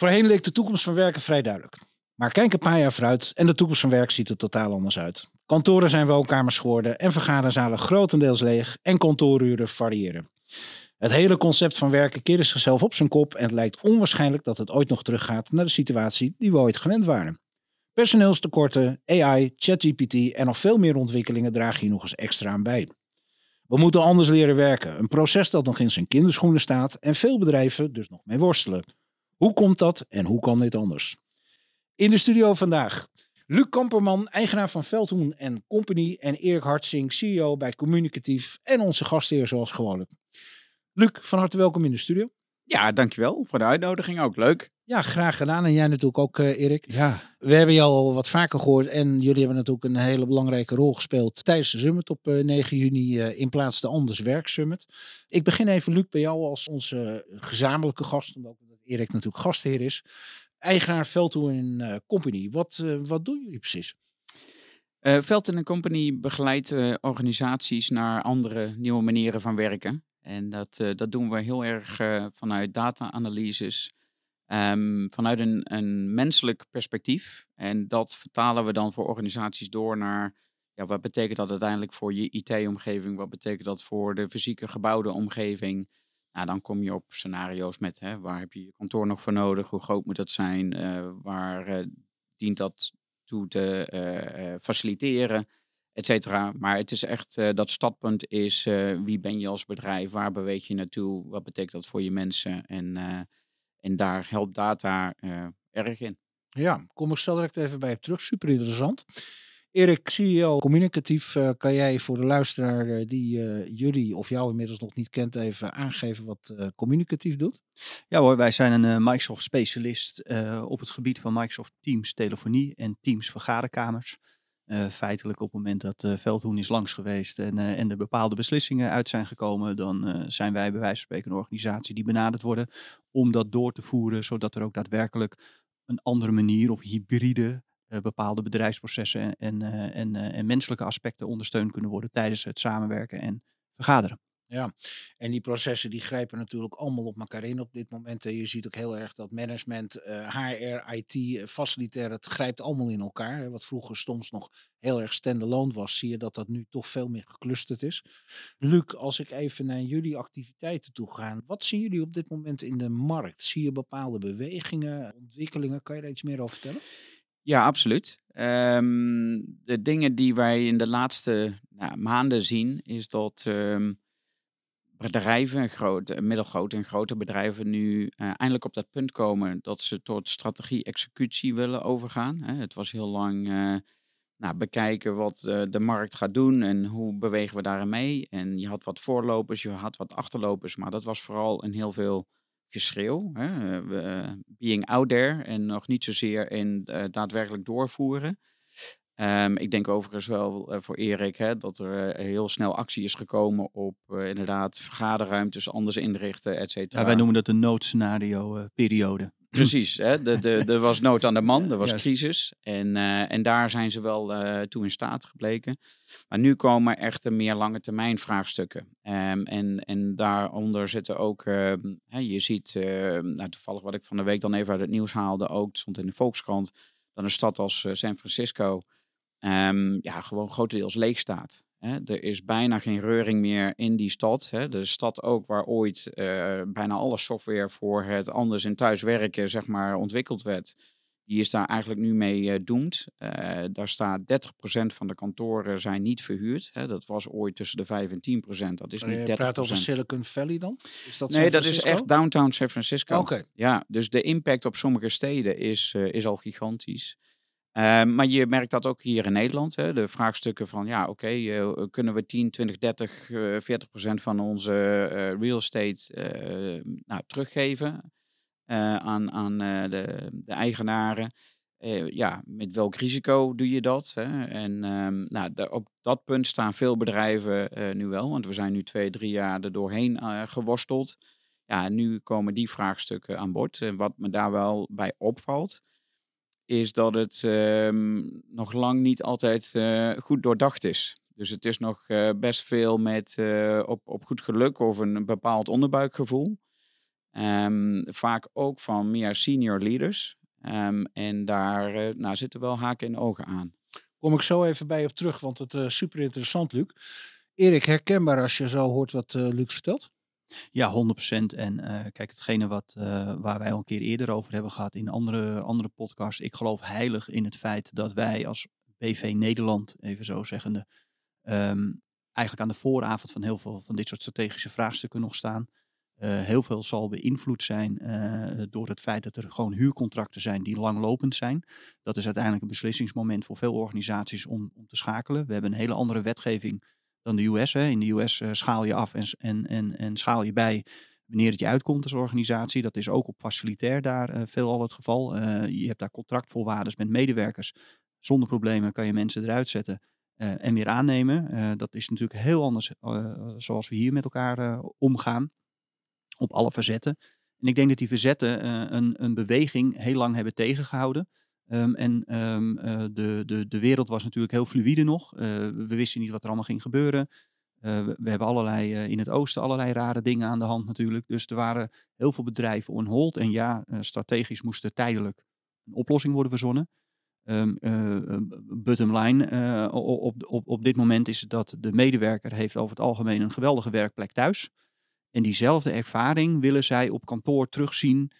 Voorheen leek de toekomst van werken vrij duidelijk. Maar kijk een paar jaar vooruit en de toekomst van werk ziet er totaal anders uit. Kantoren zijn woonkamers geworden en vergaderzalen grotendeels leeg en kantooruren variëren. Het hele concept van werken keerde zichzelf op zijn kop en het lijkt onwaarschijnlijk dat het ooit nog teruggaat naar de situatie die we ooit gewend waren. Personeelstekorten, AI, ChatGPT en nog veel meer ontwikkelingen dragen hier nog eens extra aan bij. We moeten anders leren werken, een proces dat nog in zijn kinderschoenen staat en veel bedrijven dus nog mee worstelen. Hoe komt dat en hoe kan dit anders? In de studio vandaag Luc Kamperman, eigenaar van Veldhoen Company en Erik Hartsing, CEO bij Communicatief en onze gastheer zoals gewoonlijk. Luc, van harte welkom in de studio. Ja, dankjewel voor de uitnodiging. Ook leuk. Ja, graag gedaan. En jij natuurlijk ook, uh, Erik. Ja. We hebben jou al wat vaker gehoord en jullie hebben natuurlijk een hele belangrijke rol gespeeld tijdens de Summit op 9 eh, juni uh, in plaats de Anders Werk Summit. Ik begin even, Luc, bij jou als onze gezamenlijke gast, omdat Erik natuurlijk gastheer is. Eigenaar Veldhoen Company. Wat, wat doen jullie precies? Uh, Veldhoen Company begeleidt organisaties naar andere nieuwe manieren van werken. En dat, dat doen we heel erg vanuit data-analyses, Ehm, vanuit een, menselijk perspectief. En dat vertalen we dan voor organisaties door naar ja, wat betekent dat uiteindelijk voor je IT-omgeving? Wat betekent dat voor de fysieke gebouwde omgeving? Nou, dan kom je op scenario's met hè, waar heb je je kantoor nog voor nodig? Hoe groot moet dat zijn? Uh, waar uh, dient dat toe te uh, faciliteren? Et cetera. Maar het is echt, dat startpunt is wie ben je als bedrijf? Waar beweeg je naartoe? Wat betekent dat voor je mensen? En en daar helpt data uh, erg in. Ja, kom ik zo direct even bij terug. Super interessant. Erik, CEO communicatief, uh, kan jij voor de luisteraar uh, die jullie of jou inmiddels nog niet kent, even aangeven wat communicatief doet? Ja hoor, wij zijn een Microsoft specialist op het gebied van Microsoft Teams telefonie en Teams vergaderkamers. Uh, feitelijk op het moment dat uh, Veldhoen is langs geweest en, uh, en er bepaalde beslissingen uit zijn gekomen, dan zijn wij bij wijze van spreken een organisatie die benaderd worden om dat door te voeren, zodat er ook daadwerkelijk een andere manier of hybride bepaalde bedrijfsprocessen en, en, en menselijke aspecten ondersteund kunnen worden tijdens het samenwerken en vergaderen. Ja, en die processen die grijpen natuurlijk allemaal op elkaar in op dit moment. En je ziet ook heel erg dat management, HR, eh, IT, eh, facilitair, het grijpt allemaal in elkaar. Wat vroeger soms nog heel erg standalone was, zie je dat dat nu toch veel meer geclusterd is. Luc, als ik even naar jullie activiteiten toe ga, wat zien jullie op dit moment in de markt? Zie je bepaalde bewegingen, ontwikkelingen? Kan je daar iets meer over vertellen? Ja, absoluut. Um, de dingen die wij in de laatste nou, maanden zien, is dat um, bedrijven, grote, middelgrote en grote bedrijven, nu uh, eindelijk op dat punt komen dat ze tot strategie-executie willen overgaan. Het was heel lang uh, nou, bekijken wat de markt gaat doen en hoe bewegen we daarin mee. En je had wat voorlopers, je had wat achterlopers, maar dat was vooral een heel veel geschreeuw. Being out there en nog niet zozeer in daadwerkelijk doorvoeren. Um, ik denk overigens wel uh, voor Erik hè, dat er uh, heel snel actie is gekomen op uh, inderdaad vergaderruimtes anders inrichten, et cetera. Ja, wij noemen dat de noodscenario-periode. Precies, hè? er was nood aan de man, er was crisis. En, en daar zijn ze wel toe in staat gebleken. Maar nu komen echt meer lange termijn vraagstukken. Um, en, en daaronder zitten ook, ehm, hè, je ziet, nou, toevallig wat ik van de week dan even uit het nieuws haalde, ook stond in de Volkskrant, dan een stad als San Francisco um, ja, gewoon grotendeels leeg staat. Hè. Er is bijna geen reuring meer in die stad. Hè. De stad ook waar ooit uh, bijna alle software voor het anders in thuiswerken zeg maar, ontwikkeld werd. Die is daar eigenlijk nu mee uh, doemd. Uh, daar staat 30% van de kantoren zijn niet verhuurd. Hè. Dat was ooit tussen de 5 en 10%. Dat is nu 30%. Je praat over Silicon Valley dan? Is dat nee, dat is echt downtown San Francisco. Oké. Ja, dus de impact op sommige steden is, is al gigantisch. Uh, maar je merkt dat ook hier in Nederland. Hè? De vraagstukken van, ja, oké, uh, kunnen we 10, 20, 30, uh, 40 procent van onze uh, real estate uh, nou, teruggeven? eh, aan, aan eh, de, de eigenaren. Eh, ja, met welk risico doe je dat? Hè? En ehm, nou, op dat punt staan veel bedrijven eh, nu wel, want we zijn nu twee, drie jaar er doorheen eh, geworsteld. Ja, nu komen die vraagstukken aan bod. En wat me daar wel bij opvalt, is dat het ehm, nog lang niet altijd eh, goed doordacht is. Dus het is nog eh, best veel met eh, op, op goed geluk of een bepaald onderbuikgevoel. Ehm, vaak ook van meer senior leaders. Ehm, en daar nou, zitten wel haken en ogen aan. Kom ik zo even bij op terug, want het is super interessant, Luc. Erik, herkenbaar als je zo hoort wat Luc vertelt? Ja, 100%. En eh, kijk, hetgene wat, eh, waar wij al een keer eerder over hebben gehad in andere, andere podcasts. Ik geloof heilig in het feit dat wij als BV Nederland, even zo zeggende, ehm, eigenlijk aan de vooravond van heel veel van dit soort strategische vraagstukken nog staan. Eh, heel veel zal beïnvloed zijn door het feit dat er gewoon huurcontracten zijn die langlopend zijn. Dat is uiteindelijk een beslissingsmoment voor veel organisaties om, om te schakelen. We hebben een hele andere wetgeving dan de US. Hè. In de US eh, schaal je af en, en, en, en schaal je bij wanneer het je uitkomt als organisatie. Dat is ook op facilitair daar eh, veelal het geval. Eh, je hebt daar contractvoorwaarden met medewerkers. Zonder problemen kan je mensen eruit zetten en weer aannemen. Dat is natuurlijk heel anders zoals we hier met elkaar omgaan. Op alle verzetten. En ik denk dat die verzetten een, een beweging heel lang hebben tegengehouden. Ehm, en ehm, eh, de, de, de wereld was natuurlijk heel fluïde nog. Eh, we wisten niet wat er allemaal ging gebeuren. Eh, we, hebben allerlei in het oosten allerlei rare dingen aan de hand natuurlijk. Dus er waren heel veel bedrijven on hold. En ja, strategisch moest er tijdelijk een oplossing worden verzonnen. Ehm eh, eh, bottom line op, op, op dit moment is dat de medewerker heeft over het algemeen een geweldige werkplek thuis. En diezelfde ervaring willen zij op kantoor terugzien.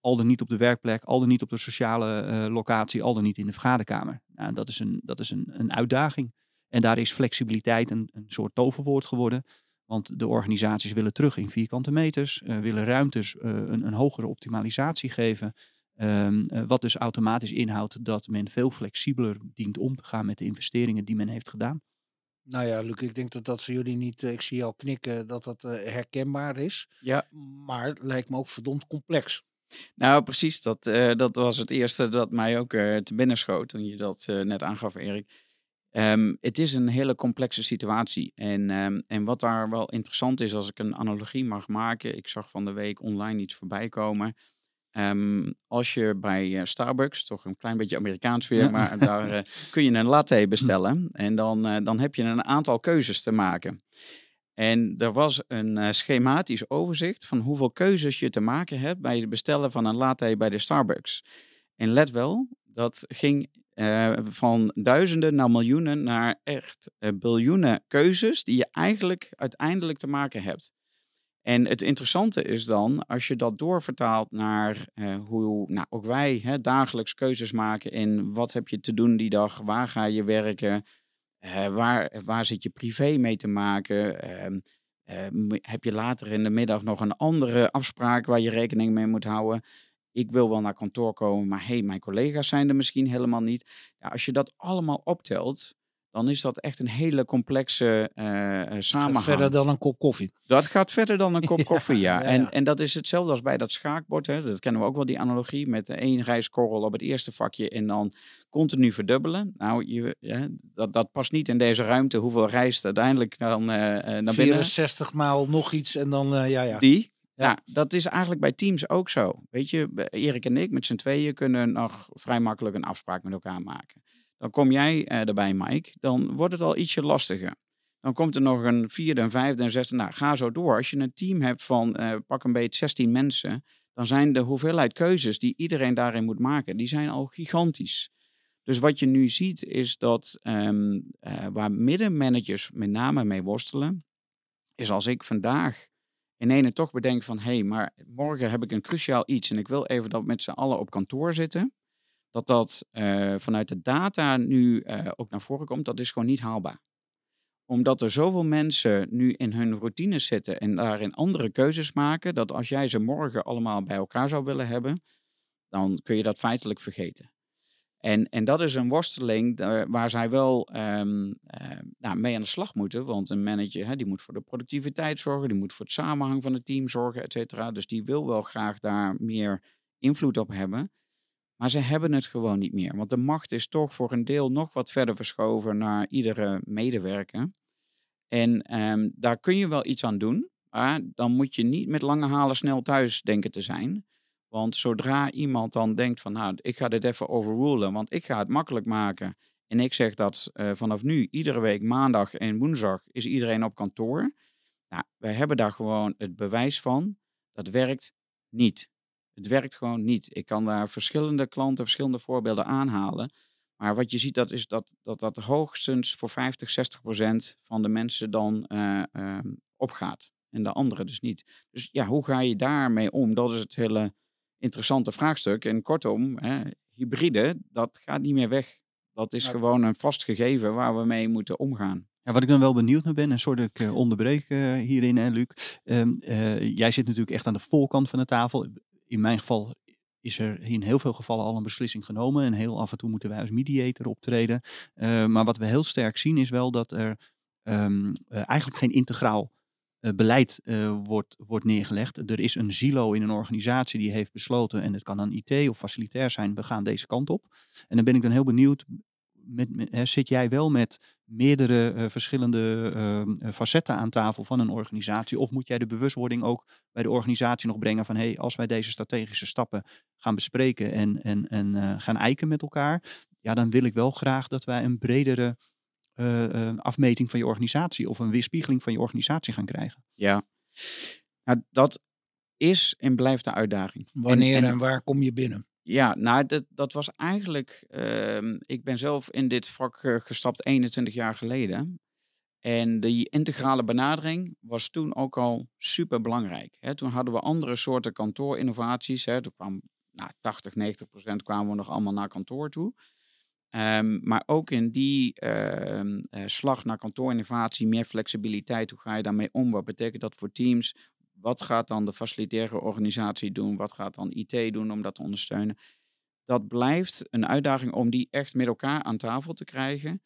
Al dan niet op de werkplek, al dan niet op de sociale eh, locatie, al dan niet in de vergaderkamer. Nou, dat is, een, dat is een, een uitdaging. En daar is flexibiliteit een, een soort toverwoord geworden. Want de organisaties willen terug in vierkante meters, eh, willen ruimtes eh, een, een hogere optimalisatie geven. Ehm, eh, wat dus automatisch inhoudt dat men veel flexibeler dient om te gaan met de investeringen die men heeft gedaan. Nou ja, Luc, ik denk dat dat voor jullie niet, ik zie al knikken, dat dat herkenbaar is. Ja. Maar het lijkt me ook verdomd complex. Nou, precies. Dat, eh, dat was het eerste dat mij ook eh, te binnen schoot toen je dat eh, net aangaf, Erik. Ehm, het is een hele complexe situatie. En, ehm, en wat daar wel interessant is, als ik een analogie mag maken. Ik zag van de week online iets voorbij komen. Ehm, als je bij Starbucks, toch een klein beetje Amerikaans weer, Ja. maar daar kun je een latte bestellen. En dan, dan heb je een aantal keuzes te maken. En er was een eh, schematisch overzicht van hoeveel keuzes je te maken hebt bij het bestellen van een latte bij de Starbucks. En let wel, dat ging eh, van duizenden naar miljoenen naar echt eh, biljoenen keuzes die je eigenlijk uiteindelijk te maken hebt. En het interessante is dan, als je dat doorvertaalt naar hoe nou, ook wij hè, dagelijks keuzes maken in wat heb je te doen die dag, waar ga je werken, eh, waar, waar zit je privé mee te maken, ehm, eh, heb je later in de middag nog een andere afspraak waar je rekening mee moet houden. Ik wil wel naar kantoor komen, maar hey, mijn collega's zijn er misschien helemaal niet. Ja, als je dat allemaal optelt, dan is dat echt een hele complexe Gaat samenhang. Verder dan een kop koffie. Dat gaat verder dan een kop Ja, koffie, ja. ja, En, ja. en dat is hetzelfde als bij dat schaakbord. Hè. Dat kennen we ook wel, die analogie. Met één rijskorrel op het eerste vakje en dan continu verdubbelen. Nou, je, hè, dat, dat past niet in deze ruimte. Hoeveel rijst uiteindelijk dan naar binnen? 64 maal nog iets en dan, ja, ja. Die? Ja. Ja. dat is eigenlijk bij teams ook zo. Weet je, Erik en ik met z'n tweeën kunnen nog vrij makkelijk een afspraak met elkaar maken. Dan kom jij eh, erbij, Mike. Dan wordt het al ietsje lastiger. Dan komt er nog een vierde, een vijfde en zesde. Nou, ga zo door. Als je een team hebt van eh, pak een beetje 16 mensen, dan zijn de hoeveelheid keuzes die iedereen daarin moet maken, die zijn al gigantisch. Dus wat je nu ziet is dat ehm, eh, waar middenmanagers met name mee worstelen, is als ik vandaag in ene toch bedenk van hé, hey, maar morgen heb ik een cruciaal iets en ik wil even dat met z'n allen op kantoor zitten, dat dat eh, vanuit de data nu eh, ook naar voren komt, dat is gewoon niet haalbaar. Omdat er zoveel mensen nu in hun routines zitten en daarin andere keuzes maken, dat als jij ze morgen allemaal bij elkaar zou willen hebben, dan kun je dat feitelijk vergeten. En, en dat is een worsteling eh, waar zij wel ehm, eh, nou, mee aan de slag moeten. Want een manager hè, die moet voor de productiviteit zorgen, die moet voor het samenhang van het team zorgen, et cetera. Dus die wil wel graag daar meer invloed op hebben. Maar ze hebben het gewoon niet meer. Want de macht is toch voor een deel nog wat verder verschoven naar iedere medewerker. En ehm, daar kun je wel iets aan doen. Maar dan moet je niet met lange halen snel thuis denken te zijn. Want zodra iemand dan denkt van nou, ik ga dit even overrulen, want ik ga het makkelijk maken. En ik zeg dat uh, vanaf nu, iedere week maandag en woensdag is iedereen op kantoor. Nou, wij hebben daar gewoon het bewijs van. Dat werkt niet. Het werkt gewoon niet. Ik kan daar verschillende klanten, verschillende voorbeelden aanhalen. Maar wat je ziet, dat is dat dat, dat hoogstens voor 50, 60 procent van de mensen dan uh, uh, opgaat. En de anderen dus niet. Dus ja, hoe ga je daarmee om? Dat is het hele interessante vraagstuk. En kortom, hè, hybride, dat gaat niet meer weg. Dat is gewoon een vast gegeven waar we mee moeten omgaan. Ja, wat ik dan wel benieuwd naar ben, en sorry dat ik uh, onderbreek uh, hierin, hè, Luc. Um, uh, jij zit natuurlijk echt aan de voorkant van de tafel. In mijn geval is er in heel veel gevallen al een beslissing genomen. En heel af en toe moeten wij als mediator optreden. maar wat we heel sterk zien is wel dat er um, eigenlijk geen integraal uh, beleid wordt, wordt neergelegd. Er is een silo in een organisatie die heeft besloten, en het kan dan IT of facilitair zijn, we gaan deze kant op. En dan ben ik dan heel benieuwd, met, met, hè, zit jij wel met meerdere uh, verschillende ehm, facetten aan tafel van een organisatie? Of moet jij de bewustwording ook bij de organisatie nog brengen van hé, hey, als wij deze strategische stappen gaan bespreken en, en, en gaan eiken met elkaar, ja, dan wil ik wel graag dat wij een bredere uh, afmeting van je organisatie of een weerspiegeling van je organisatie gaan krijgen. Ja, nou, dat is en blijft de uitdaging. Wanneer en, en, en waar kom je binnen? Ja, nou, dat, dat was eigenlijk. Uh, ik ben zelf in dit vak uh, gestapt 21 jaar geleden. En die integrale benadering was toen ook al super belangrijk. Toen hadden we andere soorten kantoorinnovaties. Hè. Toen kwam nou, 80, 90 procent kwamen we nog allemaal naar kantoor toe. Um, maar ook in die uh, uh, slag naar kantoorinnovatie, meer flexibiliteit, hoe ga je daarmee om? Wat betekent dat voor teams? Wat gaat dan de facilitaire organisatie doen? Wat gaat dan IT doen om dat te ondersteunen? Dat blijft een uitdaging om die echt met elkaar aan tafel te krijgen.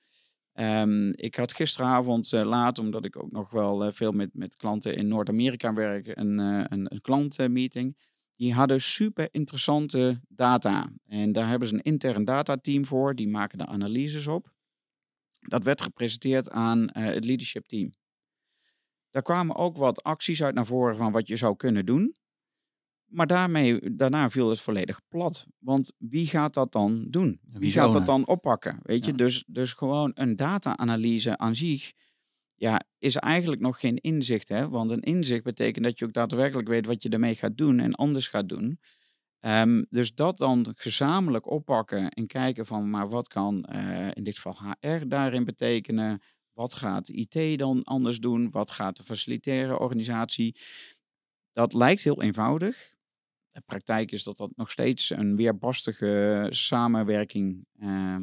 Um, ik had gisteravond uh, laat, omdat ik ook nog wel veel met, met klanten in Noord-Amerika werk, een, een, een klantmeeting die hadden super interessante data. En daar hebben ze een intern datateam voor, die maken de analyses op. Dat werd gepresenteerd aan uh, het leadership team. Daar kwamen ook wat acties uit naar voren van wat je zou kunnen doen. Maar daarmee, daarna viel het volledig plat. Want wie gaat dat dan doen? Wie gaat dat dan oppakken? Weet je, dus, dus gewoon een data-analyse aan zich ja, is eigenlijk nog geen inzicht. Hè? Want een inzicht betekent dat je ook daadwerkelijk weet wat je ermee gaat doen en anders gaat doen. Um, dus dat dan gezamenlijk oppakken en kijken van, maar wat kan uh, in dit geval HR daarin betekenen? Wat gaat IT dan anders doen? Wat gaat de facilitaire organisatie? Dat lijkt heel eenvoudig. De praktijk is dat dat nog steeds een weerbarstige samenwerking uh,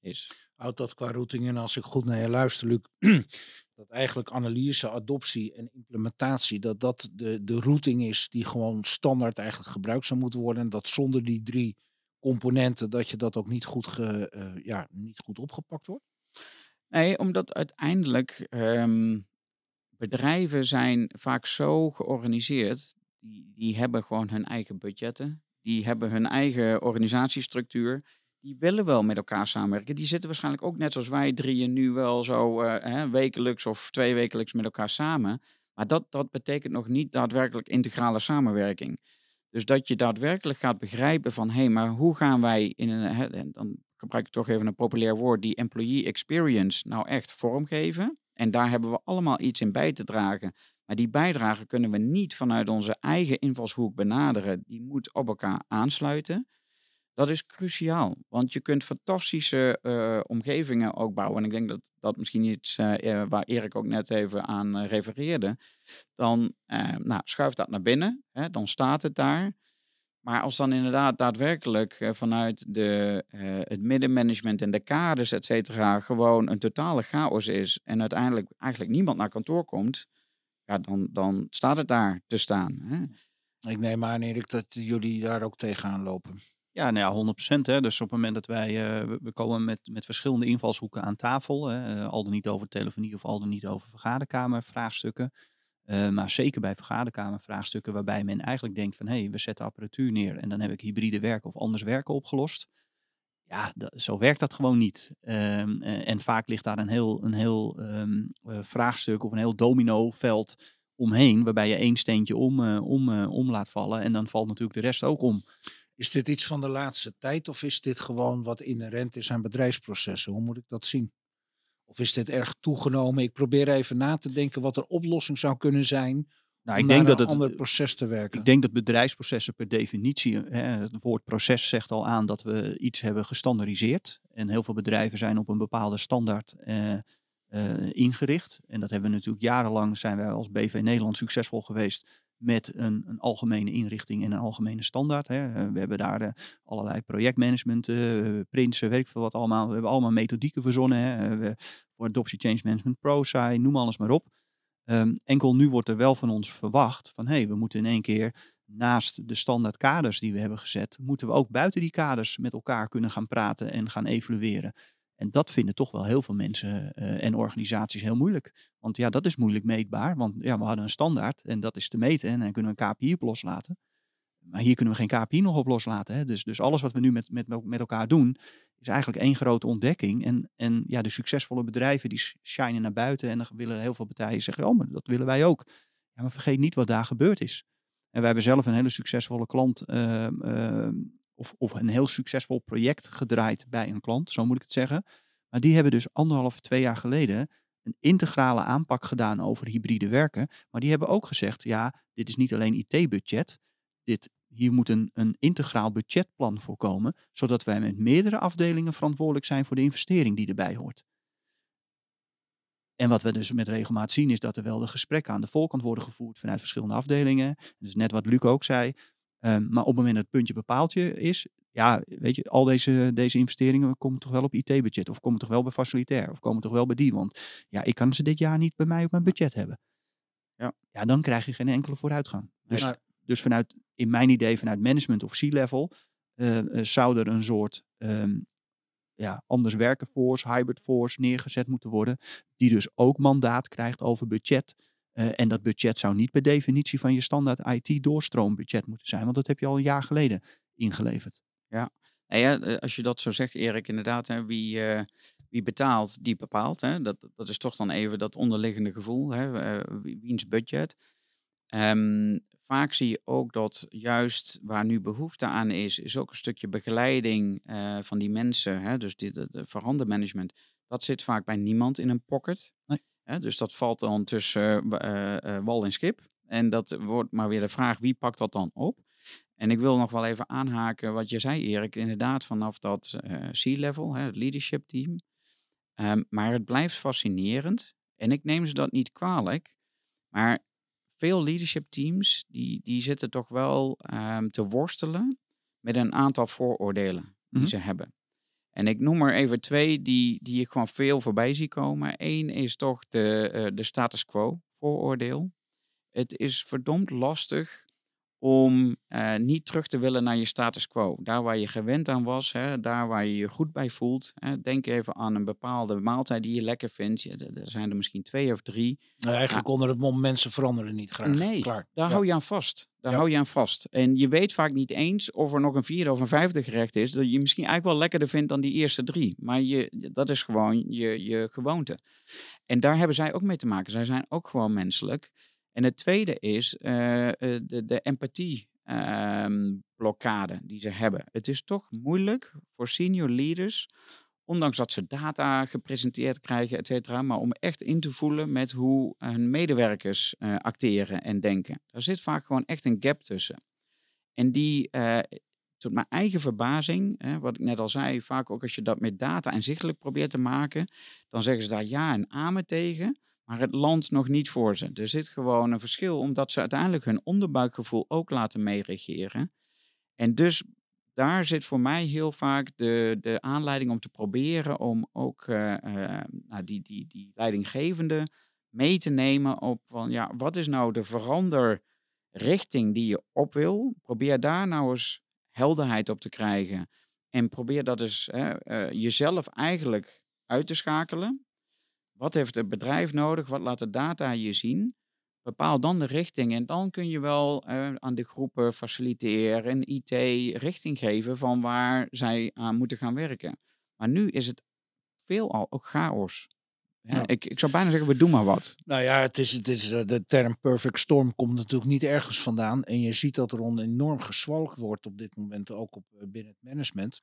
is. Houdt dat qua routing in, als ik goed naar je luister, Luc, dat eigenlijk analyse, adoptie en implementatie, dat dat de, de routing is die gewoon standaard eigenlijk gebruikt zou moeten worden. En dat zonder die drie componenten, dat je dat ook niet goed, ge, uh, ja, niet goed opgepakt wordt? Nee, omdat uiteindelijk um, bedrijven zijn vaak zo georganiseerd, die, die hebben gewoon hun eigen budgetten, die hebben hun eigen organisatiestructuur die willen wel met elkaar samenwerken. Die zitten waarschijnlijk ook net zoals wij drieën nu wel zo uh, hè, wekelijks of twee wekelijks met elkaar samen. Maar dat, dat betekent nog niet daadwerkelijk integrale samenwerking. Dus dat je daadwerkelijk gaat begrijpen van, hé, hey, maar hoe gaan wij in een, hè, dan gebruik ik toch even een populair woord, die employee experience nou echt vormgeven. En daar hebben we allemaal iets in bij te dragen. Maar die bijdrage kunnen we niet vanuit onze eigen invalshoek benaderen. Die moet op elkaar aansluiten. Dat is cruciaal, want je kunt fantastische uh, omgevingen ook bouwen. En ik denk dat dat misschien iets uh, waar Erik ook net even aan uh, refereerde. Dan nou, schuif dat naar binnen, hè, dan staat het daar. Maar als dan inderdaad daadwerkelijk vanuit de, het middenmanagement en de kaders, et cetera, gewoon een totale chaos is en uiteindelijk eigenlijk niemand naar kantoor komt, ja, dan, dan staat het daar te staan. Hè. Ik neem aan, Erik, dat jullie daar ook tegenaan lopen. Ja, nou ja, 100%. Hè. Dus op het moment dat wij, uh, we komen met, met verschillende invalshoeken aan tafel, hè, uh, al dan niet over telefonie of al dan niet over vergaderkamervraagstukken. Uh, maar zeker bij vergaderkamervraagstukken waarbij men eigenlijk denkt van hé, hey, we zetten apparatuur neer en dan heb ik hybride werken of anders werken opgelost. Ja, zo werkt dat gewoon niet. Um, en vaak ligt daar een heel, een heel um, vraagstuk of een heel dominoveld omheen, waarbij je één steentje om, om, om laat vallen en dan valt natuurlijk de rest ook om. Is dit iets van de laatste tijd of is dit gewoon wat inherent is aan bedrijfsprocessen? Hoe moet ik dat zien? Of is dit erg toegenomen? Ik probeer even na te denken wat de oplossing zou kunnen zijn. Nou, ik denk dat het een ander proces te werken. Ik denk dat bedrijfsprocessen per definitie, hè, het woord proces zegt al aan dat we iets hebben gestandardiseerd. En heel veel bedrijven zijn op een bepaalde standaard uh, uh, ingericht. En dat hebben we natuurlijk jarenlang zijn wij als BV Nederland succesvol geweest met een, een, algemene inrichting en een algemene standaard. Hè. Eh, we hebben daar uh, allerlei projectmanagement, uh, weet ik veel wat allemaal. We hebben allemaal methodieken verzonnen. Hè. We, voor Adoptie Change Management Pro, SAI, noem alles maar op. Um, enkel nu wordt er wel van ons verwacht van hé, hey, we moeten in één keer naast de standaard kaders die we hebben gezet, moeten we ook buiten die kaders met elkaar kunnen gaan praten en gaan evalueren. En dat vinden toch wel heel veel mensen uh, en organisaties heel moeilijk. Want ja, dat is moeilijk meetbaar. Want ja, we hadden een standaard en dat is te meten. En dan kunnen we een KPI op loslaten. Maar hier kunnen we geen KPI nog op loslaten. Hè? Dus, dus alles wat we nu met, met, met elkaar doen, is eigenlijk één grote ontdekking. En, en ja, de succesvolle bedrijven die shinen naar buiten. En dan willen heel veel partijen zeggen, oh, maar dat willen wij ook. Ja, maar vergeet niet wat daar gebeurd is. En wij hebben zelf een hele succesvolle klant uh, uh, of, of een heel succesvol project gedraaid bij een klant, zo moet ik het zeggen. Maar die hebben dus anderhalf, twee jaar geleden een integrale aanpak gedaan over hybride werken. Maar die hebben ook gezegd, ja, dit is niet alleen IT-budget. Dit, hier moet een, integraal budgetplan voor komen, zodat wij met meerdere afdelingen verantwoordelijk zijn voor de investering die erbij hoort. En wat we dus met regelmaat zien is dat er wel de gesprekken aan de voorkant worden gevoerd vanuit verschillende afdelingen. Dus net wat Luc ook zei, Um, maar op het moment dat het puntje bepaaltje is, ja, weet je, al deze, deze investeringen komen toch wel op IT-budget, of komen toch wel bij facilitair, of komen toch wel bij die, want ja, ik kan ze dit jaar niet bij mij op mijn budget hebben. Ja, ja dan krijg je geen enkele vooruitgang. Dus, dus vanuit, in mijn idee, vanuit management of C-level, uh, uh, zou er een soort um, ja, anders werken force, hybrid force neergezet moeten worden, die dus ook mandaat krijgt over budget. Uh, en dat budget zou niet per definitie van je standaard IT-doorstroombudget moeten zijn, want dat heb je al een jaar geleden ingeleverd. Ja, nou ja eh, als je dat zo zegt, Erik, inderdaad, hè, wie, uh, wie betaalt, die bepaalt. Hè? Dat, dat is toch dan even dat onderliggende gevoel, hè? Uh, wiens budget. Um, vaak zie je ook dat juist waar nu behoefte aan is, is ook een stukje begeleiding van die mensen. Hè? Dus dit, de, de verandermanagement, dat zit vaak bij niemand in een pocket. Nee dus dat valt dan tussen uh, wal en schip. En dat wordt maar weer de vraag, wie pakt dat dan op? En ik wil nog wel even aanhaken wat je zei, Erik. Inderdaad, vanaf dat C-level, het leadership team. Um, maar het blijft fascinerend. En ik neem ze dat niet kwalijk. Maar veel leadership teams, die, die zitten toch wel um, te worstelen met een aantal vooroordelen die mm-hmm. ze hebben. En ik noem er even twee die, die ik gewoon veel voorbij zie komen. Eén is toch de, uh, de status quo vooroordeel. Het is verdomd lastig om uh, niet terug te willen naar je status quo. Daar waar je gewend aan was, hè, daar waar je je goed bij voelt. Hè. Denk even aan een bepaalde maaltijd die je lekker vindt. Ja, er zijn er misschien twee of drie. Nou, eigenlijk onder het mom mensen veranderen niet graag. Nee, Klaar. daar hou je aan vast. Daar hou je aan vast. En je weet vaak niet eens of er nog een vierde of een vijfde gerecht is. Dat je misschien eigenlijk wel lekkerder vindt dan die eerste drie. Maar je, dat is gewoon je, je gewoonte. En daar hebben zij ook mee te maken. Zij zijn ook gewoon menselijk. En het tweede is uh, de, de empathie-blokkade ehm, die ze hebben. Het is toch moeilijk voor senior leaders, ondanks dat ze data gepresenteerd krijgen, et cetera, maar om echt in te voelen met hoe hun medewerkers uh, acteren en denken. Daar zit vaak gewoon echt een gap tussen. En die, tot mijn eigen verbazing, hè, wat ik net al zei, vaak ook als je dat met data inzichtelijk probeert te maken, dan zeggen ze daar ja en amen tegen maar het landt nog niet voor ze. Er zit gewoon een verschil, omdat ze uiteindelijk hun onderbuikgevoel ook laten meeregeren. En dus daar zit voor mij heel vaak de, de aanleiding om te proberen om ook uh, uh, nou, die, die, die leidinggevende mee te nemen op van ja, wat is nou de veranderrichting die je op wil? Probeer daar nou eens helderheid op te krijgen. En probeer dat hè, eh, jezelf eigenlijk uit te schakelen. Wat heeft het bedrijf nodig? Wat laat de data je zien? Bepaal dan de richting en dan kun je wel eh, aan de groepen faciliteren en IT richting geven van waar zij aan moeten gaan werken. Maar nu is het veelal ook chaos. Ja. Ik, ik zou bijna zeggen, we doen maar wat. Nou ja, het is, het is, eh, de term perfect storm komt natuurlijk niet ergens vandaan. En je ziet dat er on- enorm gezwolgen wordt op dit moment, ook op, eh, binnen het management.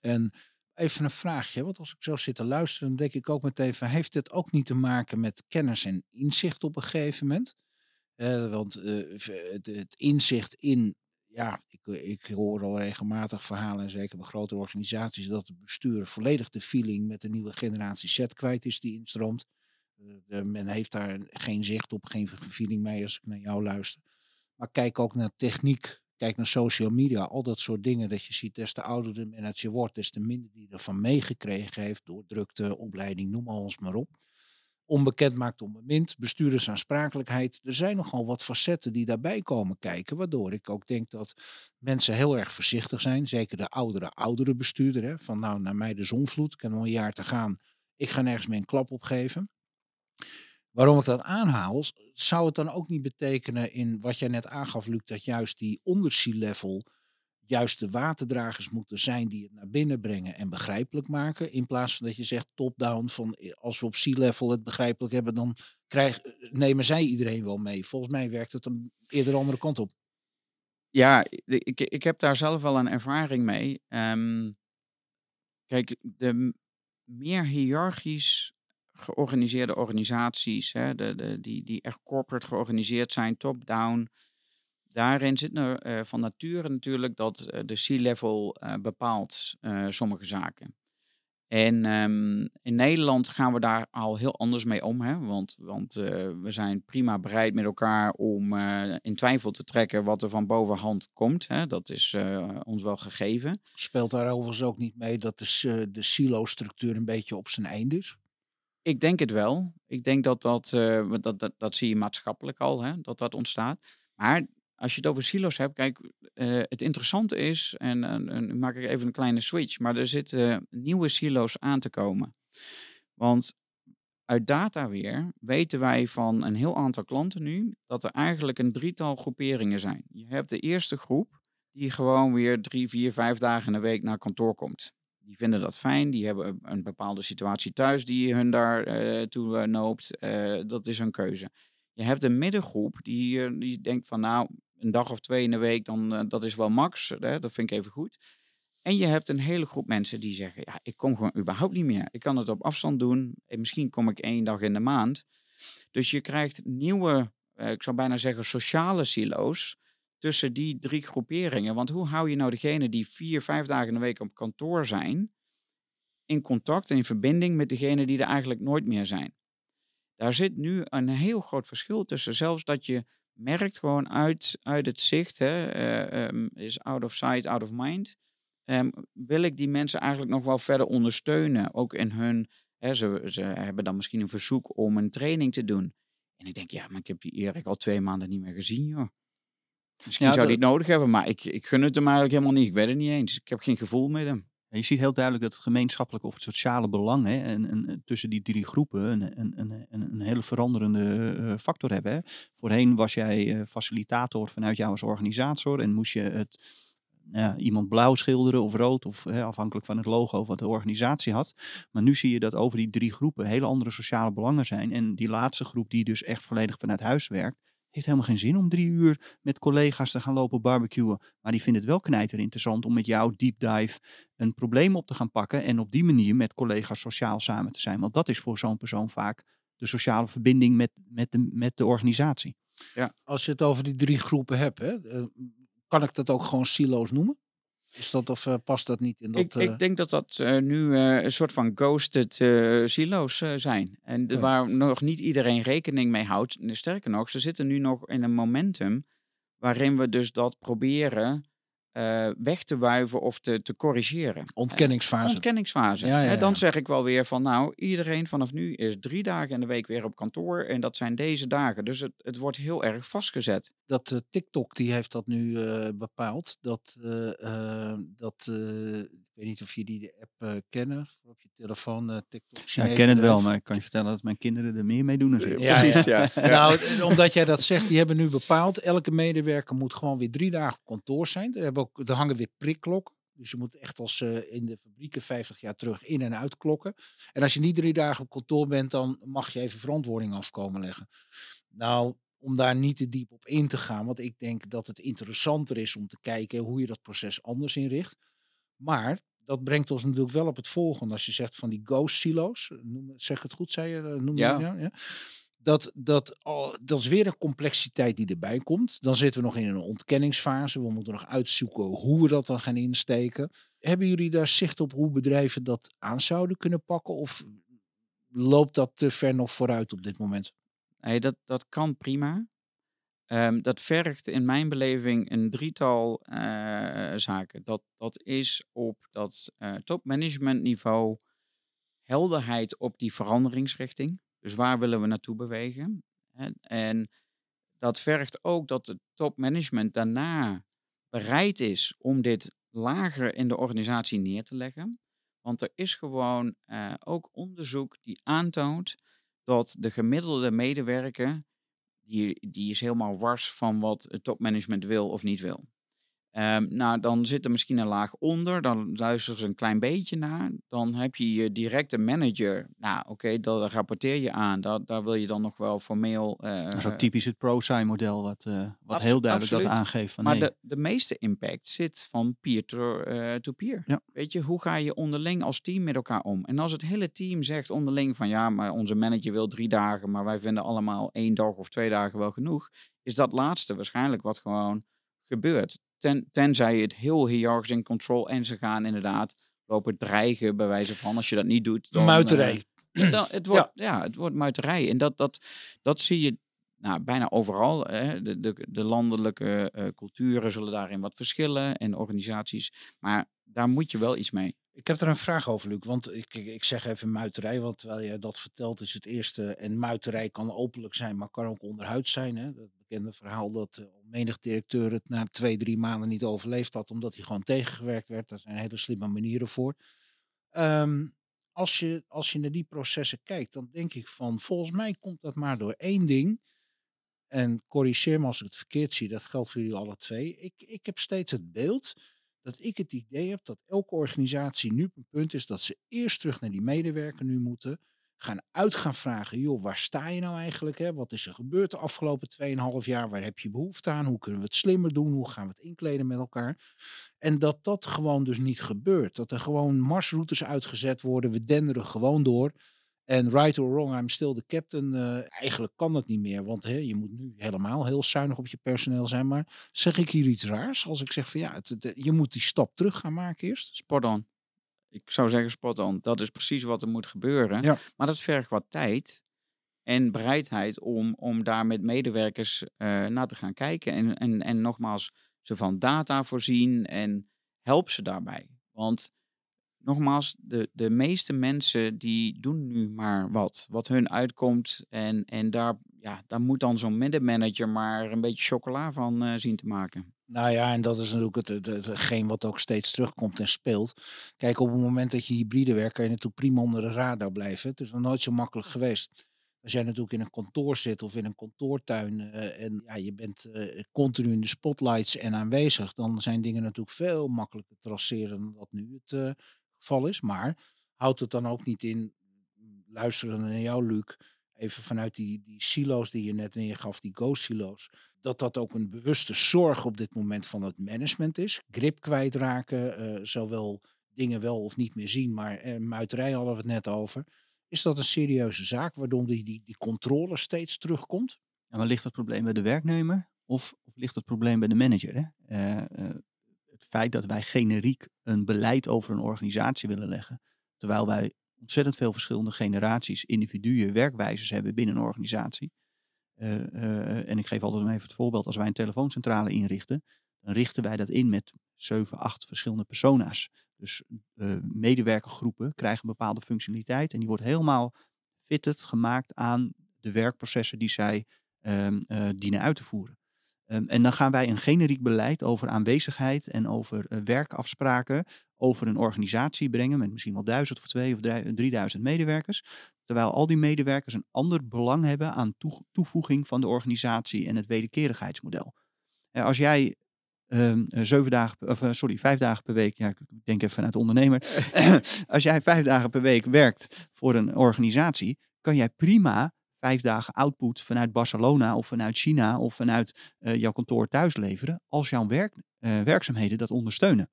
En even een vraagje, want als ik zo zit te luisteren, dan denk ik ook meteen van, heeft dit ook niet te maken met kennis en inzicht op een gegeven moment? Eh, want eh, het, inzicht in, ja, ik, ik hoor al regelmatig verhalen, en zeker bij grote organisaties, dat het bestuur volledig de feeling met de nieuwe generatie Z kwijt is die instroomt. Eh, men heeft daar geen zicht op, geen feeling mee als ik naar jou luister. Maar kijk ook naar techniek, kijk naar social media, al dat soort dingen. Dat je ziet, des te ouder de manager wordt, des te minder die ervan meegekregen heeft door drukte, opleiding, noem alles maar op. Onbekend maakt onbemind, bestuurdersaansprakelijkheid. Er zijn nogal wat facetten die daarbij komen kijken, waardoor ik ook denk dat mensen heel erg voorzichtig zijn. Zeker de oudere, oudere bestuurder. Hè, van nou, naar mij de zonvloed, ik heb nog een jaar te gaan. Ik ga nergens meer een klap opgeven. Waarom ik dat aanhaal, zou het dan ook niet betekenen in wat jij net aangaf, Luc, dat juist die onder sea-level juist de waterdragers moeten zijn die het naar binnen brengen en begrijpelijk maken, in plaats van dat je zegt top-down van eh, als we op sea-level het begrijpelijk hebben, dan krijg, eh, nemen zij iedereen wel mee. Volgens mij werkt het een eerder de andere kant op. Ja, ik, ik heb daar zelf wel een ervaring mee. Ehm, kijk, de meer hiërarchisch georganiseerde organisaties, hè, de, de, die, die echt corporate georganiseerd zijn, top-down. Daarin zit er eh, van nature natuurlijk dat eh, de C-level eh, bepaalt sommige zaken. En ehm, in Nederland gaan we daar al heel anders mee om. Hè? Want, want we zijn prima bereid met elkaar om in twijfel te trekken wat er van bovenhand komt. Hè? Dat is ons wel gegeven. Speelt daar overigens ook niet mee dat de, de silo-structuur een beetje op zijn eind is? Ik denk het wel. Ik denk dat dat, eh, dat, dat, dat zie je maatschappelijk al, hè, dat dat ontstaat. Maar als je het over silo's hebt, kijk, eh, het interessante is, en, en, en maak ik even een kleine switch, maar er zitten nieuwe silo's aan te komen. Want uit data weer weten wij van een heel aantal klanten nu dat er eigenlijk een drietal groeperingen zijn. Je hebt de eerste groep die gewoon weer drie, vier, vijf dagen in de week naar kantoor komt. Die vinden dat fijn, die hebben een- een bepaalde situatie thuis die hun daar eh, toe eh, noopt. Eh, dat is hun keuze. Je hebt een middengroep die, die denkt van nou, een dag of twee in de week, dan, dat is wel max. Hè, dat vind ik even goed. En je hebt een hele groep mensen die zeggen, ja, ik kom gewoon überhaupt niet meer. Ik kan het op afstand doen. En misschien kom ik één dag in de maand. Dus je krijgt nieuwe, ik zou bijna zeggen, sociale silo's tussen die drie groeperingen. Want hoe hou je nou degene die vier, vijf dagen in de week op kantoor zijn, in contact en in verbinding met degene die er eigenlijk nooit meer zijn? Daar zit nu een heel groot verschil tussen. Zelfs dat je merkt gewoon uit, uit het zicht, hè, eh, ehm, is out of sight, out of mind. Ehm, wil ik die mensen eigenlijk nog wel verder ondersteunen, ook in hun, hè, ze, ze hebben dan misschien een verzoek om een training te doen. En ik denk, ja, maar ik heb die Erik al twee maanden niet meer gezien, joh. Misschien Ja, zou dat- die het nodig hebben, maar ik, ik gun het hem eigenlijk helemaal niet. Ik weet het niet eens. Ik heb geen gevoel met hem. Je ziet heel duidelijk dat het gemeenschappelijke of het sociale belang hè, en, en, en tussen die drie groepen een, een, een, een, hele veranderende eh, factor hebben. Hè. Voorheen was jij eh, facilitator vanuit jou als organisator en moest je het, nou ja, iemand blauw schilderen of rood, of hè, afhankelijk van het logo wat de organisatie had. Maar nu zie je dat over die drie groepen hele andere sociale belangen zijn. En die laatste groep, die dus echt volledig vanuit huis werkt, heeft helemaal geen zin om drie uur met collega's te gaan lopen barbecuen. Maar die vindt het wel knijter interessant om met jou deep dive een probleem op te gaan pakken en op die manier met collega's sociaal samen te zijn. Want dat is voor zo'n persoon vaak de sociale verbinding met, met, de, met de organisatie. Als je het over die drie groepen hebt, hè, eh, kan ik dat ook gewoon silo's noemen? Is dat of eh, past dat niet in dat? ik, eh, ik denk dat dat eh, nu eh, een soort van ghosted eh, silo's eh, zijn. En Ja. waar nog niet iedereen rekening mee houdt. Sterker nog, ze zitten nu nog in een momentum waarin we dus dat proberen eh, weg te wuiven of te, te corrigeren. ontkenningsfase. Ontkenningsfase. Ja, ja, Hè, dan zeg ik wel weer van nou, iedereen vanaf nu is drie dagen in de week weer op kantoor. En dat zijn deze dagen. Dus het, het wordt heel erg vastgezet. Dat eh, TikTok die heeft dat nu eh, bepaald. Dat, eh, eh, dat eh, weet niet of jullie de app eh, kennen voor op je telefoon. eh, TikTok. Ja, ik ken het wel, maar ik kan je vertellen dat mijn kinderen er meer mee doen dan ik. Ja, Precies, ja. ja. ja. Nou, omdat jij dat zegt, die hebben nu bepaald. Elke medewerker moet gewoon weer drie dagen op kantoor zijn. Er, hebben ook, er hangen weer prikklokken. Dus je moet echt als eh, in de fabrieken 50 jaar terug in- en uitklokken. En als je niet drie dagen op kantoor bent, dan mag je even verantwoording afkomen leggen. Nou, om daar niet te diep op in te gaan, want ik denk dat het interessanter is om te kijken hoe je dat proces anders inricht. Maar dat brengt ons natuurlijk wel op het volgende. Als je zegt van die ghost silo's, eh, noem, zeg het goed, zei je, eh, noem je Ja. dat, ja? Dat, dat, al, dat is weer een complexiteit die erbij komt. Dan zitten we nog in een ontkenningsfase. We moeten nog uitzoeken hoe we dat dan gaan insteken. Hebben jullie daar zicht op hoe bedrijven dat aan zouden kunnen pakken? Of loopt dat te ver nog vooruit op dit moment? Nee, dat, dat kan prima. Ehm, dat vergt in mijn beleving een drietal eh, zaken. Dat, dat is op dat eh topmanagement niveau helderheid op die veranderingsrichting. Dus waar willen we naartoe bewegen? En, en dat vergt ook dat het topmanagement daarna bereid is om dit lager in de organisatie neer te leggen. Want er is gewoon eh, ook onderzoek die aantoont dat de gemiddelde medewerker, die, die is helemaal wars van wat het topmanagement wil of niet wil. Ehm, nou, dan zit er misschien een laag onder, dan luisteren ze een klein beetje naar. Dan heb je je directe manager. Nou, oké, dat rapporteer je aan. Dat, daar wil je dan nog wel formeel. eh, Dat is ook typisch het ProSci-model, wat, eh, wat heel duidelijk dat aangeeft. Van, maar de, de meeste impact zit van peer-to-peer. Ja. Weet je, hoe ga je onderling als team met elkaar om? En als het hele team zegt onderling van ja, maar onze manager wil drie dagen, maar wij vinden allemaal één dag of twee dagen wel genoeg, is dat laatste waarschijnlijk wat gewoon gebeurt. Ten, tenzij je het heel hiërarchisch in control en ze gaan inderdaad lopen dreigen bij wijze van als je dat niet doet. Dan, Muiterij. eh, dan, het wordt, ja. het wordt muiterij. En dat, dat, dat zie je nou, bijna overal. Hè. De, de, de landelijke eh, culturen zullen daarin wat verschillen en organisaties. Maar daar moet je wel iets mee. Ik heb er een vraag over, Luc. Want ik, ik, ik zeg even muiterij, want terwijl je dat vertelt is het eerste. En muiterij kan openlijk zijn, maar kan ook onderhuid zijn. Hè? Dat bekende verhaal dat uh, menig directeur het na twee, drie maanden niet overleefd had, omdat hij gewoon tegengewerkt werd. Daar zijn hele slimme manieren voor. Um, als, je, als je naar die processen kijkt, dan denk ik van, volgens mij komt dat maar door één ding. En corrigeer me als ik het verkeerd zie, dat geldt voor jullie alle twee. Ik, ik heb steeds het beeld dat ik het idee heb dat elke organisatie nu op een punt is dat ze eerst terug naar die medewerker nu moeten. Gaan uit gaan vragen, joh, waar sta je nou eigenlijk? Hè? Wat is er gebeurd de afgelopen 2,5 jaar? Waar heb je behoefte aan? Hoe kunnen we het slimmer doen? Hoe gaan we het inkleden met elkaar? En dat dat gewoon dus niet gebeurt. Dat er gewoon marsroutes uitgezet worden. We denderen gewoon door. En right or wrong, I'm still the captain. Uh, eigenlijk kan dat niet meer, want hè, je moet nu helemaal heel zuinig op je personeel zijn. Maar zeg ik hier iets raars als ik zeg van ja, je moet die stap terug gaan maken eerst? Spot on. Ik zou zeggen spot on. Dat is precies wat er moet gebeuren. Ja. Maar dat vergt wat tijd en bereidheid om, om daar met medewerkers uh, naar te gaan kijken. En, en, en nogmaals, ze van data voorzien en help ze daarbij. Want nogmaals, de, de meeste mensen die doen nu maar wat. Wat hun uitkomt. En, en daar, ja, daar moet dan zo'n middenmanager maar een beetje chocola van uh, zien te maken. Nou ja, en dat is natuurlijk het, het, het, hetgeen wat ook steeds terugkomt en speelt. Kijk, op het moment dat je hybride werkt, kan je natuurlijk prima onder de radar blijven. Het is nog nooit zo makkelijk geweest. Als jij natuurlijk in een kantoor zit of in een kantoortuin uh, en ja, je bent uh, continu in de spotlights en aanwezig, dan zijn dingen natuurlijk veel makkelijker te traceren dan dat nu het geval is. Maar houdt het dan ook niet in, luisteren naar jou, Luc, even vanuit die, die silo's die je net neergaf, die go-silo's, dat dat ook een bewuste zorg op dit moment van het management is. Grip kwijtraken, uh, zowel dingen wel of niet meer zien, maar uh, muiterij hadden we het net over. Is dat een serieuze zaak, waardoor die, die, die controle steeds terugkomt? Ja, maar ligt het probleem bij de werknemer of, of ligt het probleem bij de manager? Hè? Uh, het feit dat wij generiek een beleid over een organisatie willen leggen, terwijl wij ontzettend veel verschillende generaties, individuen, werkwijzes hebben binnen een organisatie. Uh, uh, en ik geef altijd even het voorbeeld, als wij een telefooncentrale inrichten, dan richten wij dat in met 7, 8 verschillende persona's. Dus uh, medewerkergroepen krijgen een bepaalde functionaliteit en die wordt helemaal fitted gemaakt aan de werkprocessen die zij dienen uit te voeren. Ehm, en dan gaan wij een generiek beleid over aanwezigheid en over uh, werkafspraken over een organisatie brengen met misschien wel duizend of twee of drieduizend medewerkers. Terwijl al die medewerkers een ander belang hebben aan toevoeging van de organisatie en het wederkerigheidsmodel. als jij um, zeven dagen, of, sorry, vijf dagen per week, ja, ik denk even vanuit ondernemer. als jij vijf dagen per week werkt voor een organisatie, kan jij prima vijf dagen output vanuit Barcelona of vanuit China of vanuit uh, jouw kantoor thuis leveren, als jouw werk, uh, werkzaamheden dat ondersteunen.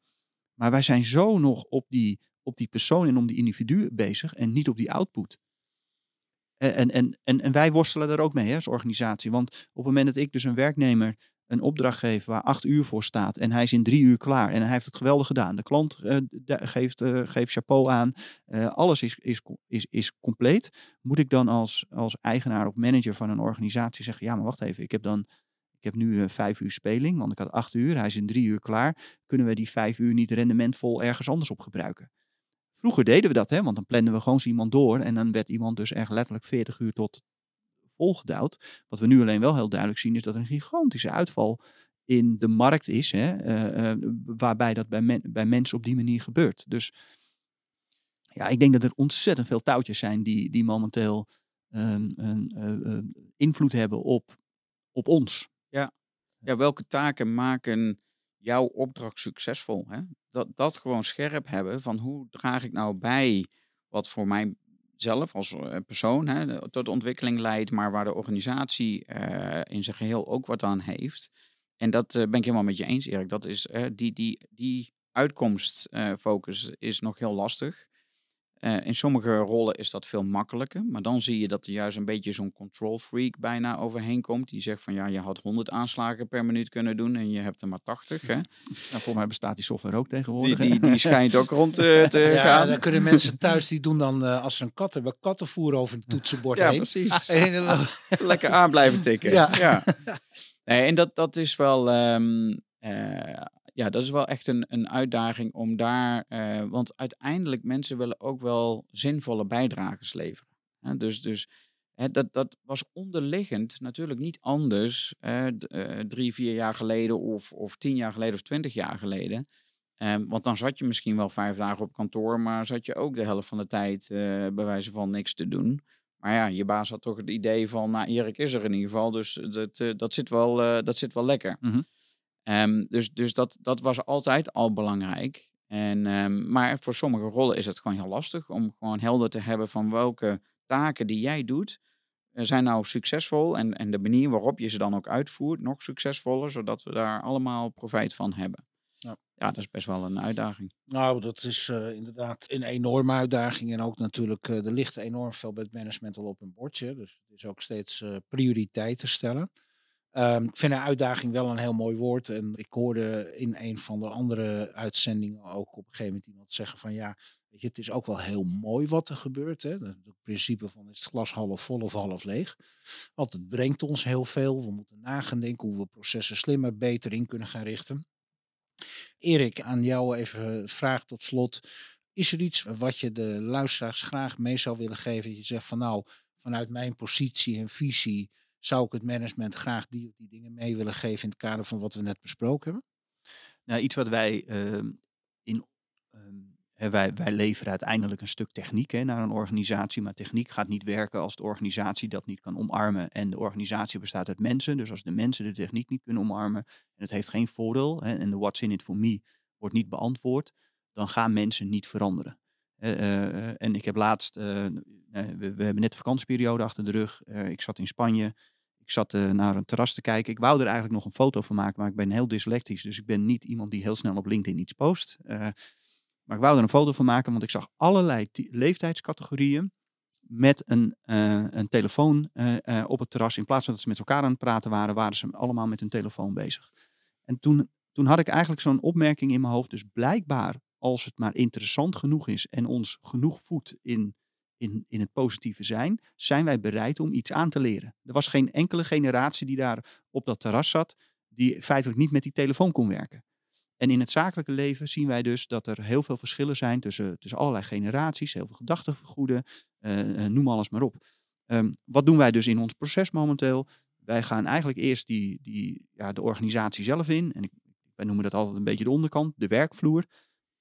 Maar wij zijn zo nog op die, op die persoon en om die individu bezig en niet op die output. En, en, en, en wij worstelen daar ook mee hè, als organisatie. Want op het moment dat ik dus een werknemer een opdracht waar acht uur voor staat en hij is in drie uur klaar en hij heeft het geweldig gedaan. De klant uh, geeft, uh, geeft chapeau aan, uh, alles is, is, is, is compleet. Moet ik dan als, als eigenaar of manager van een organisatie zeggen, ja maar wacht even, ik heb dan ik heb nu vijf uur speling, want ik had acht uur, hij is in drie uur klaar. Kunnen we die vijf uur niet rendementvol ergens anders op gebruiken? Vroeger deden we dat, hè, want dan planden we gewoon iemand door en dan werd iemand dus echt letterlijk 40 uur tot volgedouwd. Wat we nu alleen wel heel duidelijk zien is dat er een gigantische uitval in de markt is, hè, uh, uh, waarbij dat bij, men, bij mensen op die manier gebeurt. Dus ja, ik denk dat er ontzettend veel touwtjes zijn die, die momenteel um, een uh, invloed hebben op, op ons. Ja. ja, welke taken maken jouw opdracht succesvol? Hè? Dat, dat gewoon scherp hebben van hoe draag ik nou bij wat voor mij zelf als eh, persoon hè, tot ontwikkeling leidt, maar waar de organisatie uh, in zijn geheel ook wat aan heeft. En dat uh, ben ik helemaal met je eens, Erik. Dat is die, die, die uitkomstfocus is nog heel lastig. Uh, in sommige rollen is dat veel makkelijker, maar dan zie je dat er juist een beetje zo'n control freak bijna overheen komt. Die zegt van ja, je had 100 aanslagen per minuut kunnen doen en je hebt er maar 80. Hè? Nou, volgens mij bestaat die software ook tegenwoordig. Die, die, die schijnt ook rond uh, te ja, gaan. Dan kunnen mensen thuis die doen dan uh, als ze een kat hebben, kattenvoer over het toetsenbord ja, heen. Precies. Lekker aan blijven tikken. Ja. ja. Nee, en dat, dat is wel. Um, ja, dat is wel echt een, een uitdaging om daar. Uh, want uiteindelijk mensen willen ook wel zinvolle bijdrages leveren. Hè? Dus, dus hè, dat, dat was onderliggend natuurlijk niet anders uh, drie, vier jaar geleden of, of tien jaar geleden of twintig jaar geleden. Um, want dan zat je misschien wel vijf dagen op kantoor, maar zat je ook de helft van de tijd bij wijze van niks te doen. Maar ja, je baas had toch het idee van, nou Erik is er in ieder geval, dus dat, dat, zit, wel, dat zit wel lekker. Mm. Um, dus dus dat, dat was altijd al belangrijk. En, um, maar voor sommige rollen is het gewoon heel lastig om gewoon helder te hebben van welke taken die jij doet, uh, zijn nou succesvol en, en de manier waarop je ze dan ook uitvoert nog succesvoller, zodat we daar allemaal profijt van hebben. Ja. ja, dat is best wel een uitdaging. Nou, dat is uh, inderdaad een enorme uitdaging. En ook natuurlijk, uh, er ligt enorm veel bij het management al op een bordje. Dus het is ook steeds prioriteiten stellen. Um, ik vind een uitdaging wel een heel mooi woord. En ik hoorde in een van de andere uitzendingen ook op een gegeven moment iemand zeggen van ja, weet je, het is ook wel heel mooi wat er gebeurt. Hè? Het principe van is het glas half vol of half leeg. Want het brengt ons heel veel. We moeten nagaan denken hoe we processen slimmer, beter in kunnen gaan richten. Erik, aan jou even vraag tot slot. Is er iets wat je de luisteraars graag mee zou willen geven? Dat je zegt van nou, vanuit mijn positie en visie zou ik het management graag die of die dingen mee willen geven in het kader van wat we net besproken hebben? Nou, iets wat wij uh, in. Uh, wij, wij leveren uiteindelijk een stuk techniek hè, naar een organisatie, maar techniek gaat niet werken als de organisatie dat niet kan omarmen. En de organisatie bestaat uit mensen, dus als de mensen de techniek niet kunnen omarmen en het heeft geen voordeel hè, en de what's in it for me wordt niet beantwoord, dan gaan mensen niet veranderen. Uh, en ik heb laatst, we, we, hebben net de vakantieperiode achter de rug. ik zat in Spanje. Ik zat naar een terras te kijken. Ik wou er eigenlijk nog een foto van maken, maar ik ben heel dyslectisch. Dus ik ben niet iemand die heel snel op LinkedIn iets post. maar ik wou er een foto van maken, want ik zag allerlei leeftijdscategorieën met een, een telefoon op het terras. In plaats van dat ze met elkaar aan het praten waren, waren ze allemaal met hun telefoon bezig. En toen, toen had ik eigenlijk zo'n opmerking in mijn hoofd. Dus blijkbaar als het maar interessant genoeg is en ons genoeg voedt in, in, in het positieve zijn, zijn wij bereid om iets aan te leren. Er was geen enkele generatie die daar op dat terras zat, die feitelijk niet met die telefoon kon werken. En in het zakelijke leven zien wij dus dat er heel veel verschillen zijn tussen, tussen allerlei generaties, heel veel gedachtenvergoeden, uh, noem alles maar op. Um, wat doen wij dus in ons proces momenteel? wij gaan eigenlijk eerst die, die, ja, de organisatie zelf in. En ik, wij noemen dat altijd een beetje de onderkant, de werkvloer.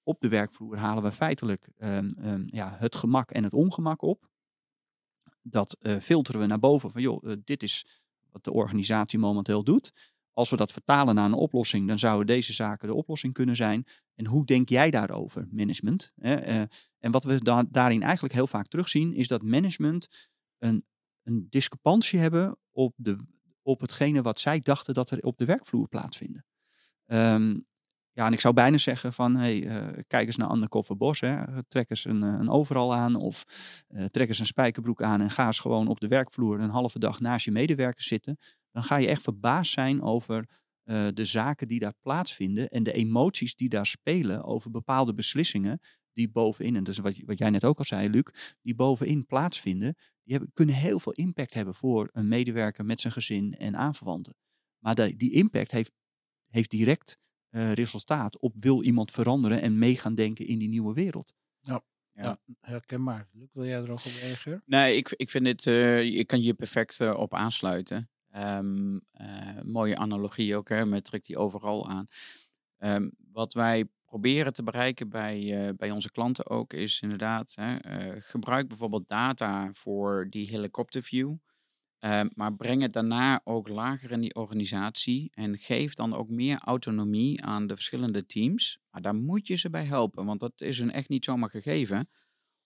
Op de werkvloer halen we feitelijk ehm, ehm, ja, het gemak en het ongemak op. Dat eh, filteren we naar boven van, joh, eh, dit is wat de organisatie momenteel doet. Als we dat vertalen naar een oplossing, dan zouden deze zaken de oplossing kunnen zijn. En hoe denk jij daarover, management? Eh, en wat we da daarin eigenlijk heel vaak terugzien, is dat management een, een discrepantie hebben op, de, op hetgene wat zij dachten dat er op de werkvloer plaatsvinden. Ehm, ja, en ik zou bijna zeggen van, hey, uh, kijk eens naar Undercover Bos. Hè. Trek eens een, een overal aan of trek eens een spijkerbroek aan en ga eens gewoon op de werkvloer een halve dag naast je medewerkers zitten. Dan ga je echt verbaasd zijn over de zaken die daar plaatsvinden en de emoties die daar spelen over bepaalde beslissingen die bovenin, en dat is wat, wat jij net ook al zei, Luc, die bovenin plaatsvinden, die hebben, kunnen heel veel impact hebben voor een medewerker met zijn gezin en aanverwanten. Maar die impact heeft, heeft direct uh, resultaat op wil iemand veranderen en mee gaan denken in die nieuwe wereld. Ja. Ja. ja, herkenbaar. Luc, wil jij er ook op reageren? Nee, ik, ik vind dit, uh, ik kan je perfect uh, op aansluiten. Um, mooie analogie ook, hè, met trek die overal aan. Um, wat wij proberen te bereiken bij, uh, bij onze klanten ook is inderdaad, hè, uh, gebruik bijvoorbeeld data voor die helikopterview. Uh, maar breng het daarna ook lager in die organisatie en geef dan ook meer autonomie aan de verschillende teams. Maar daar moet je ze bij helpen, want dat is hun echt niet zomaar gegeven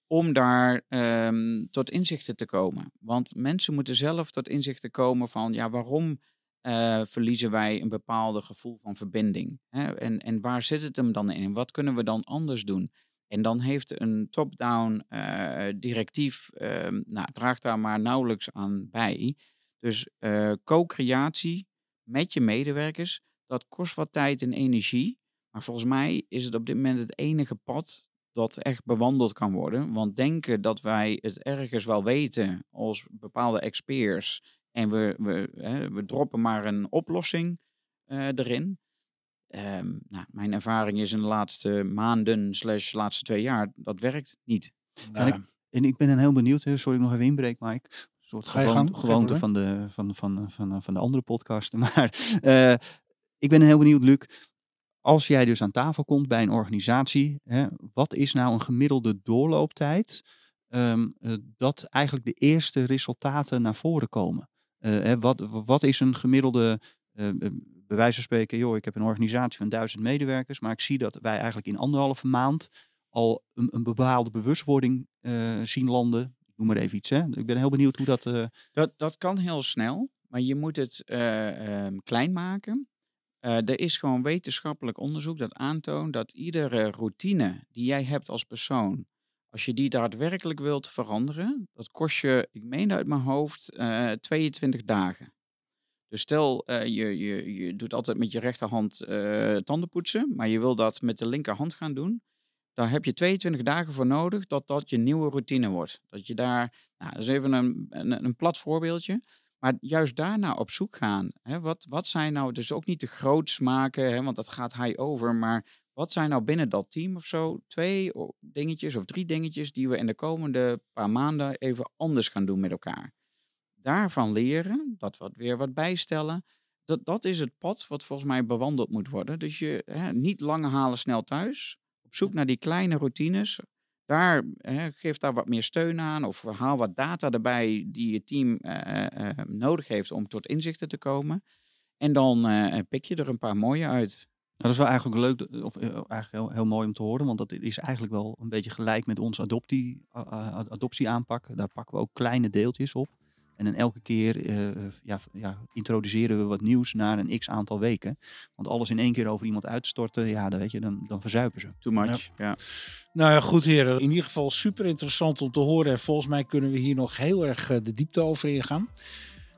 om daar um, tot inzichten te komen. Want mensen moeten zelf tot inzichten komen van, ja, waarom uh, verliezen wij een bepaalde gevoel van verbinding? Hè? En, en waar zit het hem dan in? Wat kunnen we dan anders doen? En dan heeft een top-down uh, directief, uh, nou, draagt daar maar nauwelijks aan bij. Dus uh, co-creatie met je medewerkers, dat kost wat tijd en energie. Maar volgens mij is het op dit moment het enige pad dat echt bewandeld kan worden. Want denken dat wij het ergens wel weten als bepaalde experts en we, we, hè, we droppen maar een oplossing uh, erin. Um, nou, mijn ervaring is in de laatste maanden, slash laatste twee jaar, dat werkt niet. Nou, en, ik, en, ik, ben dan heel benieuwd, sorry ik nog even inbreek, Mike. Een soort gewoon, gewoonte van de, van, van, van, van de andere podcasten. Maar uh, ik ben heel benieuwd, Luc. Als jij dus aan tafel komt bij een organisatie, hè, wat is nou een gemiddelde doorlooptijd um, uh, dat eigenlijk de eerste resultaten naar voren komen? Uh, wat, wat is een gemiddelde, uh, bij wijze van spreken, joh, ik heb een organisatie van duizend medewerkers, maar ik zie dat wij eigenlijk in anderhalve maand al een, een bepaalde bewustwording uh, zien landen. Ik noem maar even iets. Hè. Ik ben heel benieuwd hoe dat... Dat, dat kan heel snel, maar je moet het um, klein maken. er is gewoon wetenschappelijk onderzoek dat aantoont dat iedere routine die jij hebt als persoon, als je die daadwerkelijk wilt veranderen, dat kost je, ik meen uit mijn hoofd, uh, 22 dagen. Dus stel, uh, je, je, je doet altijd met je rechterhand uh, tanden poetsen, maar je wil dat met de linkerhand gaan doen. Daar heb je 22 dagen voor nodig dat dat je nieuwe routine wordt. Dat je daar, nou, dat is even een, een, een plat voorbeeldje. Maar juist daarna op zoek gaan. Hè, wat, wat zijn nou, dus ook niet te groots maken, hè, want dat gaat high over. Maar wat zijn nou binnen dat team of zo twee dingetjes of drie dingetjes die we in de komende paar maanden even anders gaan doen met elkaar? Daarvan leren, dat wat weer wat bijstellen. Dat, dat is het pad wat volgens mij bewandeld moet worden. Dus je hè, niet lange halen snel thuis. Op zoek naar die kleine routines. Daar, hè, geef daar wat meer steun aan of haal wat data erbij die je team uh, uh, nodig heeft om tot inzichten te komen. En dan pik je er een paar mooie uit. Nou, dat is wel eigenlijk leuk, of eigenlijk heel, heel, mooi om te horen, want dat is eigenlijk wel een beetje gelijk met onze adoptie, adoptieaanpak. Daar pakken we ook kleine deeltjes op. En dan elke keer uh, ja, ja, introduceren we wat nieuws na een x aantal weken. Want alles in één keer over iemand uitstorten, ja, dan, weet je, dan, dan verzuipen ze. Too much, ja. ja. Nou ja, goed heren. In ieder geval super interessant om te horen. En volgens mij kunnen we hier nog heel erg de diepte over ingaan.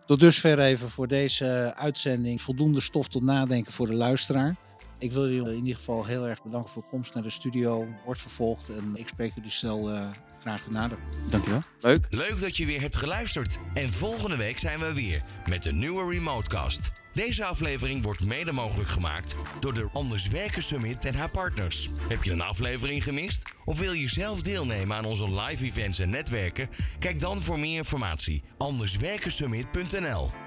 Tot dusver even voor deze uitzending voldoende stof tot nadenken voor de luisteraar. Ik wil jullie in ieder geval heel erg bedanken voor de komst naar de studio. Wordt vervolgd en ik spreek jullie snel uh, graag nader. Dankjewel. Leuk. Leuk dat je weer hebt geluisterd. En volgende week zijn we weer met een nieuwe Remotecast. Deze aflevering wordt mede mogelijk gemaakt door de Anders Werken Summit en haar partners. Heb je een aflevering gemist? Of wil je zelf deelnemen aan onze live events en netwerken? Kijk dan voor meer informatie anderswerkensummit.nl